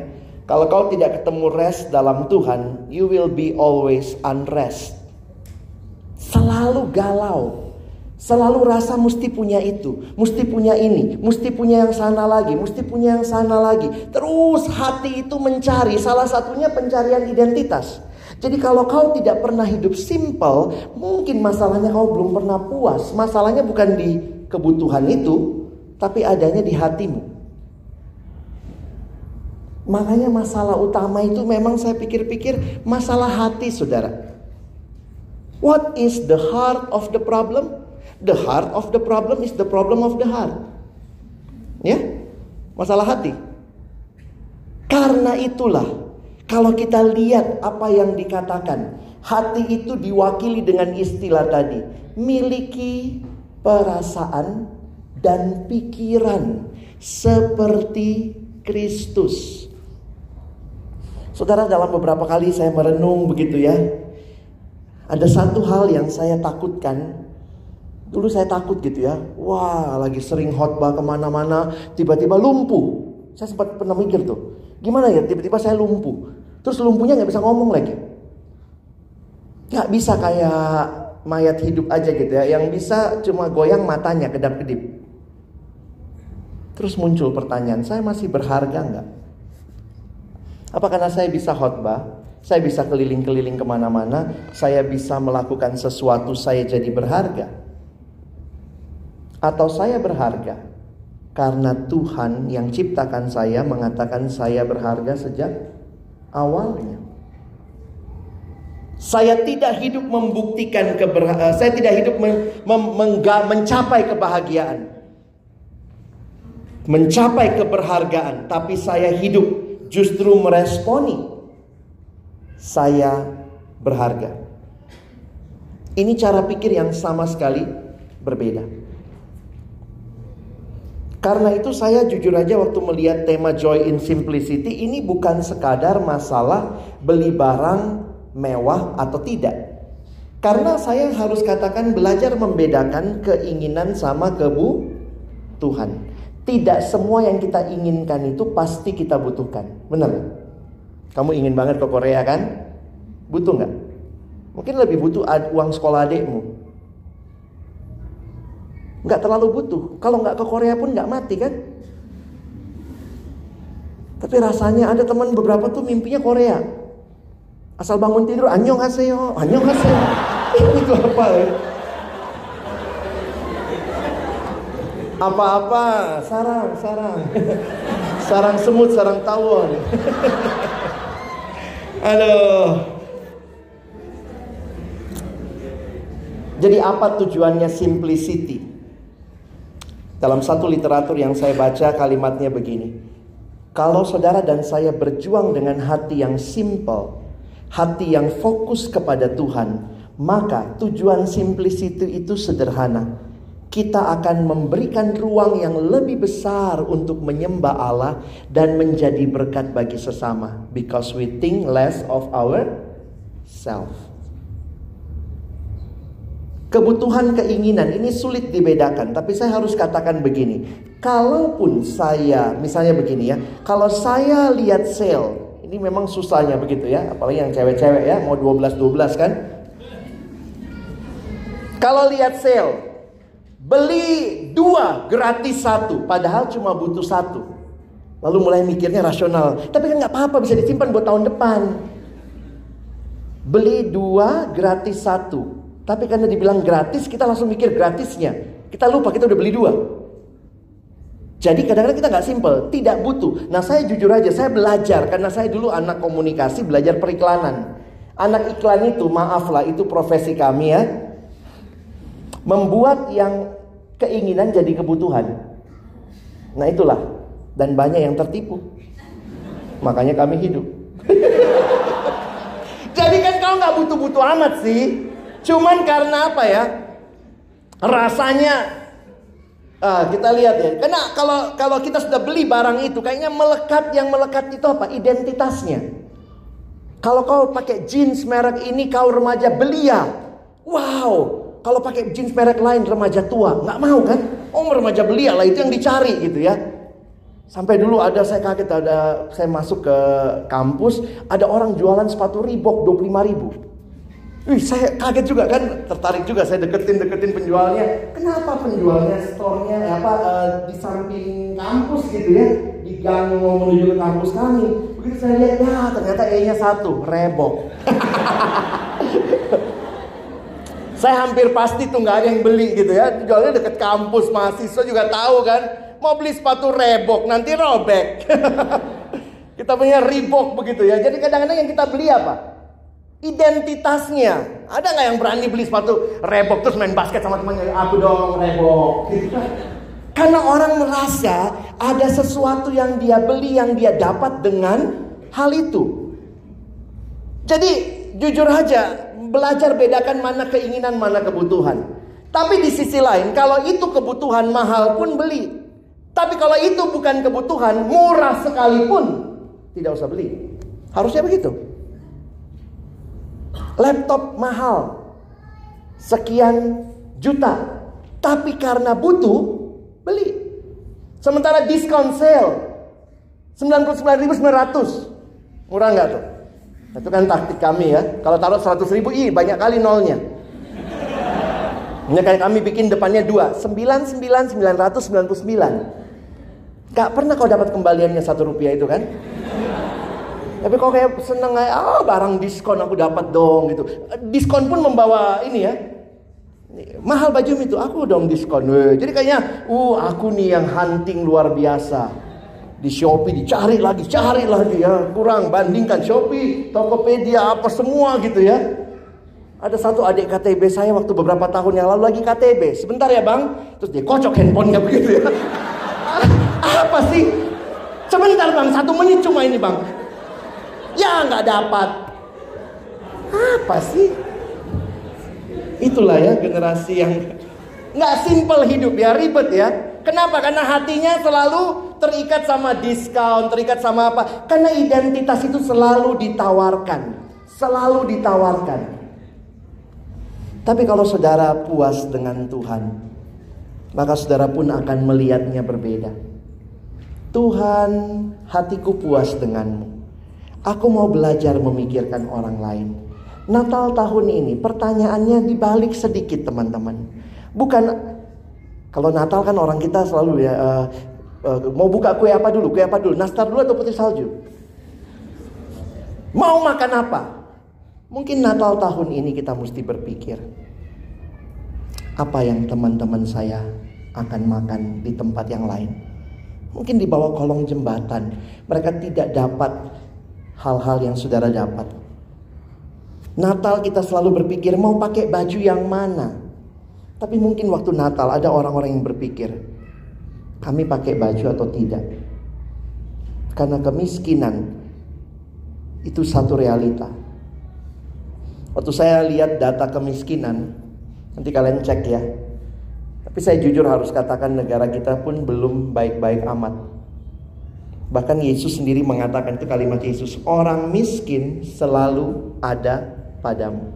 Kalau kau tidak ketemu rest dalam Tuhan. You will be always unrest. Selalu galau. Selalu rasa mesti punya itu, mesti punya ini, mesti punya yang sana lagi, mesti punya yang sana lagi. Terus hati itu mencari, salah satunya pencarian identitas. Jadi kalau kau tidak pernah hidup simple, mungkin masalahnya kau belum pernah puas. Masalahnya bukan di kebutuhan itu, tapi adanya di hatimu. Makanya masalah utama itu memang saya pikir-pikir masalah hati saudara. What is the heart of the problem? The heart of the problem is the problem of the heart. Ya, masalah hati. Karena itulah, kalau kita lihat apa yang dikatakan, hati itu diwakili dengan istilah tadi, miliki perasaan dan pikiran seperti Kristus. Saudara, dalam beberapa kali saya merenung begitu ya. Ada satu hal yang saya takutkan Dulu saya takut gitu ya. Wah lagi sering khotbah ke mana-mana. Tiba-tiba lumpuh. Saya sempat pernah mikir tuh. Gimana ya tiba-tiba saya lumpuh. Terus lumpuhnya nggak bisa ngomong lagi. Gak bisa kayak mayat hidup aja gitu ya. Yang bisa cuma goyang matanya kedap-kedip. Terus muncul pertanyaan, saya masih berharga nggak? Apa karena saya bisa khotbah, saya bisa keliling-keliling ke mana-mana, saya bisa melakukan sesuatu, saya jadi berharga? Atau saya berharga karena Tuhan yang ciptakan saya mengatakan saya berharga sejak awalnya. Saya tidak hidup membuktikan keberhasilan, eh, saya tidak hidup mencapai kebahagiaan. Mencapai keberhargaan, tapi saya hidup justru meresponi saya berharga. Ini cara pikir yang sama sekali berbeda. Karena itu saya jujur aja waktu melihat tema Joy in Simplicity ini bukan sekadar masalah beli barang mewah atau tidak. Karena saya harus katakan belajar membedakan keinginan sama kebu Tuhan. Tidak semua yang kita inginkan itu pasti kita butuhkan. Benar? Kamu ingin banget ke Korea kan? Butuh nggak? Mungkin lebih butuh uang sekolah adikmu nggak terlalu butuh. Kalau nggak ke Korea pun nggak mati kan? Tapi rasanya ada teman beberapa tuh mimpinya Korea. Asal bangun tidur, anyong haseyo, anyong haseyo. Itu apa ya? Apa-apa, sarang, sarang. Sarang semut, sarang tawon. Aduh. Jadi apa tujuannya simplicity? Dalam satu literatur yang saya baca kalimatnya begini. Kalau saudara dan saya berjuang dengan hati yang simple, hati yang fokus kepada Tuhan, maka tujuan simplicity itu sederhana. Kita akan memberikan ruang yang lebih besar untuk menyembah Allah dan menjadi berkat bagi sesama because we think less of our self. Kebutuhan keinginan ini sulit dibedakan, tapi saya harus katakan begini. Kalaupun saya, misalnya begini ya, kalau saya lihat sale, ini memang susahnya begitu ya, apalagi yang cewek-cewek ya, mau 12-12 kan. Kalau lihat sale, beli dua gratis satu, padahal cuma butuh satu. Lalu mulai mikirnya rasional, tapi kan nggak apa-apa bisa disimpan buat tahun depan. Beli dua gratis satu, tapi karena dibilang gratis, kita langsung mikir gratisnya. Kita lupa kita udah beli dua. Jadi kadang-kadang kita nggak simple, tidak butuh. Nah saya jujur aja, saya belajar karena saya dulu anak komunikasi, belajar periklanan. Anak iklan itu, maaflah itu profesi kami ya. Membuat yang keinginan jadi kebutuhan. Nah itulah. Dan banyak yang tertipu. Makanya kami hidup. jadi kan kau nggak butuh-butuh amat sih. Cuman karena apa ya? Rasanya uh, kita lihat ya. Karena kalau kalau kita sudah beli barang itu kayaknya melekat yang melekat itu apa? Identitasnya. Kalau kau pakai jeans merek ini kau remaja belia. Wow. Kalau pakai jeans merek lain remaja tua, nggak mau kan? Oh remaja belia lah itu yang dicari gitu ya. Sampai dulu ada saya kaget ada saya masuk ke kampus ada orang jualan sepatu Reebok 25 ribu. Wih, saya kaget juga kan, tertarik juga saya deketin deketin penjualnya. Kenapa penjualnya store-nya apa uh, di samping kampus gitu ya, di gang mau menuju ke kampus kami. Begitu saya lihat, ya ternyata E-nya satu, rebok. saya hampir pasti tuh nggak ada yang beli gitu ya. Jualnya deket kampus, mahasiswa juga tahu kan. Mau beli sepatu rebok, nanti robek. kita punya Reebok begitu ya. Jadi kadang-kadang yang kita beli apa? Identitasnya. Ada nggak yang berani beli sepatu rebok terus main basket sama temannya? Aku dong rebok. Gitu kan. Karena orang merasa ada sesuatu yang dia beli yang dia dapat dengan hal itu. Jadi jujur aja belajar bedakan mana keinginan mana kebutuhan. Tapi di sisi lain kalau itu kebutuhan mahal pun beli. Tapi kalau itu bukan kebutuhan murah sekalipun tidak usah beli. Harusnya begitu laptop mahal sekian juta. Tapi karena butuh beli. Sementara diskon sale 99.900 murah nggak tuh? Itu kan taktik kami ya. Kalau taruh 100 ribu ih banyak kali nolnya. Ini kayak kami bikin depannya dua 99.999 Gak pernah kau dapat kembaliannya satu rupiah itu kan tapi kok kayak seneng kayak ah barang diskon aku dapat dong gitu. Diskon pun membawa ini ya. Mahal baju itu aku dong diskon. Jadi kayaknya uh aku nih yang hunting luar biasa. Di Shopee dicari lagi, cari lagi ya. Kurang bandingkan Shopee, Tokopedia apa semua gitu ya. Ada satu adik KTB saya waktu beberapa tahun yang lalu lagi KTB. Sebentar ya bang. Terus dia kocok handphonenya begitu ya. Apa sih? Sebentar bang, satu menit cuma ini bang. Ya nggak dapat. Apa sih? Itulah ya generasi yang nggak simpel hidup ya, ribet ya. Kenapa? Karena hatinya selalu terikat sama diskon, terikat sama apa? Karena identitas itu selalu ditawarkan, selalu ditawarkan. Tapi kalau saudara puas dengan Tuhan, maka saudara pun akan melihatnya berbeda. Tuhan, hatiku puas denganmu. Aku mau belajar memikirkan orang lain. Natal tahun ini pertanyaannya dibalik sedikit teman-teman. Bukan kalau Natal kan orang kita selalu ya uh, uh, mau buka kue apa dulu? Kue apa dulu? Nastar dulu atau putih salju? Mau makan apa? Mungkin Natal tahun ini kita mesti berpikir apa yang teman-teman saya akan makan di tempat yang lain. Mungkin di bawah kolong jembatan mereka tidak dapat hal-hal yang saudara dapat. Natal kita selalu berpikir mau pakai baju yang mana. Tapi mungkin waktu Natal ada orang-orang yang berpikir, kami pakai baju atau tidak. Karena kemiskinan itu satu realita. Waktu saya lihat data kemiskinan, nanti kalian cek ya. Tapi saya jujur harus katakan negara kita pun belum baik-baik amat. Bahkan Yesus sendiri mengatakan itu kalimat Yesus, orang miskin selalu ada padamu.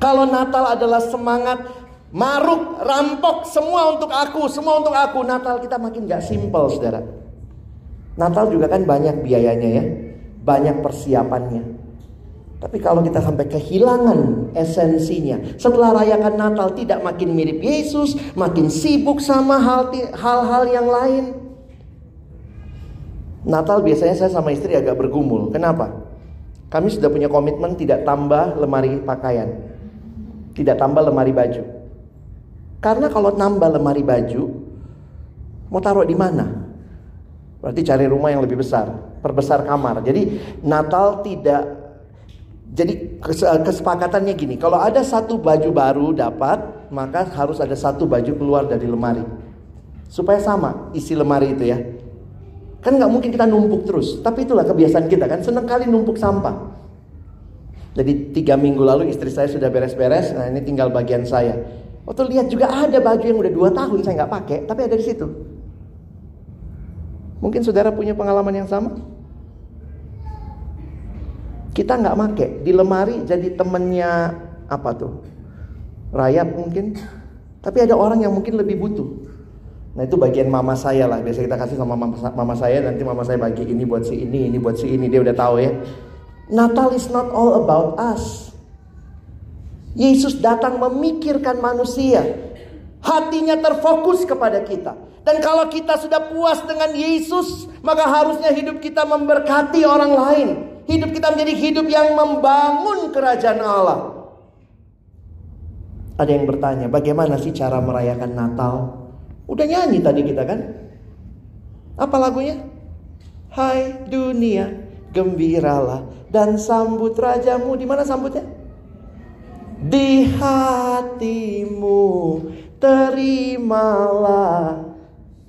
Kalau Natal adalah semangat maruk, rampok, semua untuk aku, semua untuk aku. Natal kita makin gak simpel, saudara. Natal juga kan banyak biayanya ya, banyak persiapannya. Tapi kalau kita sampai kehilangan esensinya, setelah rayakan Natal tidak makin mirip Yesus, makin sibuk sama hal-hal yang lain. Natal biasanya saya sama istri agak bergumul. Kenapa? Kami sudah punya komitmen tidak tambah lemari pakaian. Tidak tambah lemari baju. Karena kalau nambah lemari baju, mau taruh di mana? Berarti cari rumah yang lebih besar, perbesar kamar. Jadi Natal tidak jadi kesepakatannya gini, kalau ada satu baju baru dapat, maka harus ada satu baju keluar dari lemari. Supaya sama isi lemari itu ya. Kan nggak mungkin kita numpuk terus. Tapi itulah kebiasaan kita kan. Senang kali numpuk sampah. Jadi tiga minggu lalu istri saya sudah beres-beres. Nah ini tinggal bagian saya. Waktu lihat juga ada baju yang udah dua tahun saya nggak pakai. Tapi ada di situ. Mungkin saudara punya pengalaman yang sama? Kita nggak make di lemari jadi temennya apa tuh? Rayap mungkin. Tapi ada orang yang mungkin lebih butuh. Nah itu bagian mama saya lah. Biasa kita kasih sama mama, saya. Nanti mama saya bagi ini buat si ini, ini buat si ini. Dia udah tahu ya. Natal is not all about us. Yesus datang memikirkan manusia. Hatinya terfokus kepada kita. Dan kalau kita sudah puas dengan Yesus, maka harusnya hidup kita memberkati orang lain. Hidup kita menjadi hidup yang membangun kerajaan Allah. Ada yang bertanya, bagaimana sih cara merayakan Natal? Udah nyanyi tadi kita kan? Apa lagunya? Hai dunia, gembiralah dan sambut rajamu. Di mana sambutnya? Di hatimu terimalah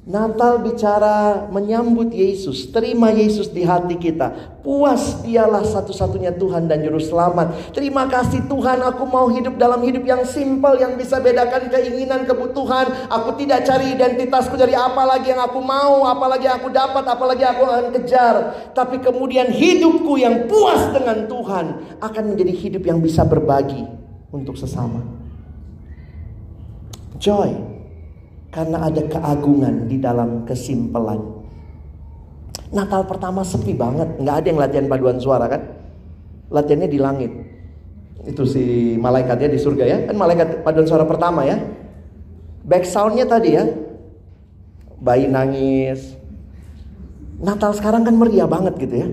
Natal bicara menyambut Yesus, terima Yesus di hati kita. Puas dialah satu-satunya Tuhan dan Juru Selamat. Terima kasih Tuhan, aku mau hidup dalam hidup yang simpel, yang bisa bedakan keinginan, kebutuhan. Aku tidak cari identitasku dari apa lagi yang aku mau, apalagi yang aku dapat, apalagi aku akan kejar. Tapi kemudian hidupku yang puas dengan Tuhan akan menjadi hidup yang bisa berbagi untuk sesama. Joy karena ada keagungan di dalam kesimpelan. Natal pertama sepi banget, nggak ada yang latihan paduan suara kan? Latihannya di langit. Itu si malaikatnya di surga ya, kan malaikat paduan suara pertama ya. Back soundnya tadi ya, bayi nangis. Natal sekarang kan meriah banget gitu ya.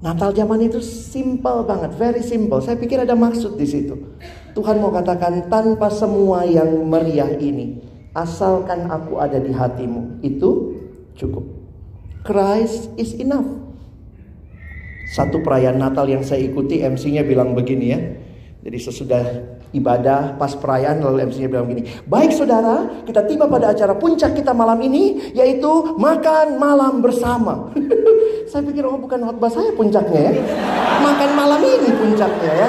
Natal zaman itu simple banget, very simple. Saya pikir ada maksud di situ. Tuhan mau katakan tanpa semua yang meriah ini, Asalkan aku ada di hatimu, itu cukup. Christ is enough. Satu perayaan Natal yang saya ikuti MC-nya bilang begini ya. Jadi sesudah ibadah pas perayaan lalu MC-nya bilang begini. Baik saudara, kita tiba pada acara puncak kita malam ini yaitu makan malam bersama. saya pikir oh bukan khotbah saya puncaknya ya. Makan malam ini puncaknya ya.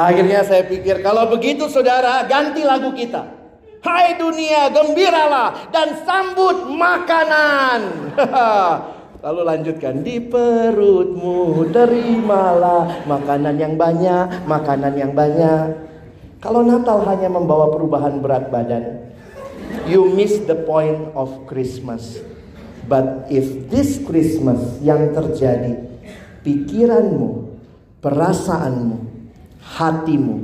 Akhirnya saya pikir kalau begitu saudara ganti lagu kita. Hai dunia gembiralah dan sambut makanan. Lalu lanjutkan di perutmu terimalah makanan yang banyak, makanan yang banyak. Kalau Natal hanya membawa perubahan berat badan, you miss the point of Christmas. But if this Christmas yang terjadi, pikiranmu, perasaanmu, hatimu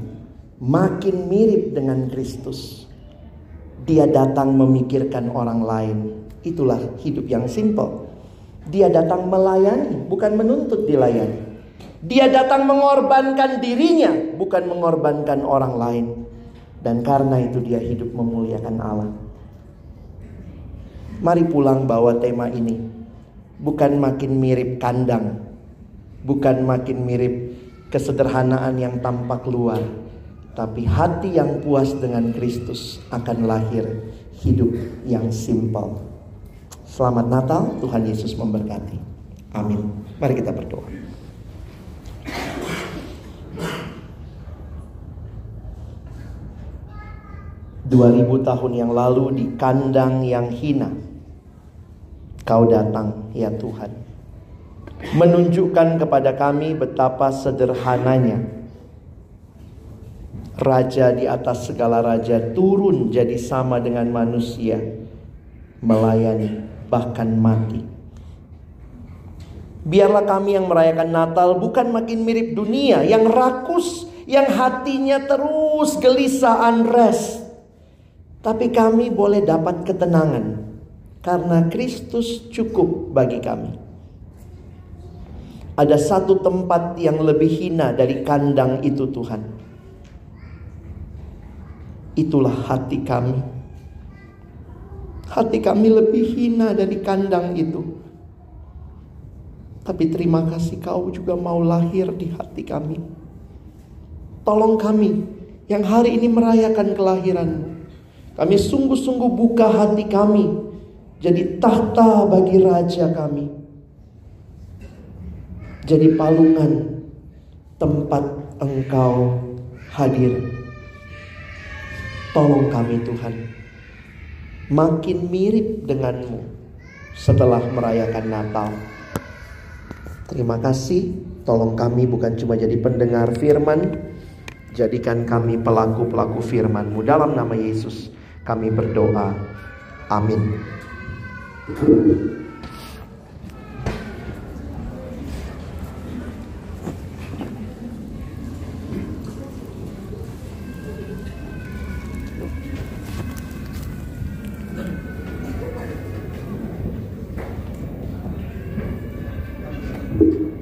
makin mirip dengan Kristus. Dia datang memikirkan orang lain. Itulah hidup yang simple. Dia datang melayani, bukan menuntut dilayani. Dia datang mengorbankan dirinya, bukan mengorbankan orang lain. Dan karena itu dia hidup memuliakan Allah. Mari pulang bawa tema ini. Bukan makin mirip kandang. Bukan makin mirip kesederhanaan yang tampak luar, tapi hati yang puas dengan Kristus akan lahir hidup yang simpel. Selamat Natal, Tuhan Yesus memberkati. Amin. Mari kita berdoa. Dua ribu tahun yang lalu di kandang yang hina, Kau datang ya Tuhan. Menunjukkan kepada kami betapa sederhananya Raja di atas segala raja turun jadi sama dengan manusia, melayani, bahkan mati. Biarlah kami yang merayakan Natal bukan makin mirip dunia yang rakus, yang hatinya terus gelisah unrest. Tapi kami boleh dapat ketenangan karena Kristus cukup bagi kami. Ada satu tempat yang lebih hina dari kandang itu Tuhan itulah hati kami. Hati kami lebih hina dari kandang itu. Tapi terima kasih kau juga mau lahir di hati kami. Tolong kami yang hari ini merayakan kelahiranmu. Kami sungguh-sungguh buka hati kami. Jadi tahta bagi raja kami. Jadi palungan tempat engkau hadir. Tolong kami Tuhan. Makin mirip denganmu Setelah merayakan Natal. Terima kasih. Tolong kami bukan cuma jadi pendengar firman Jadikan kami pelaku-pelaku firmanmu. Dalam nama Yesus kami berdoa. Amin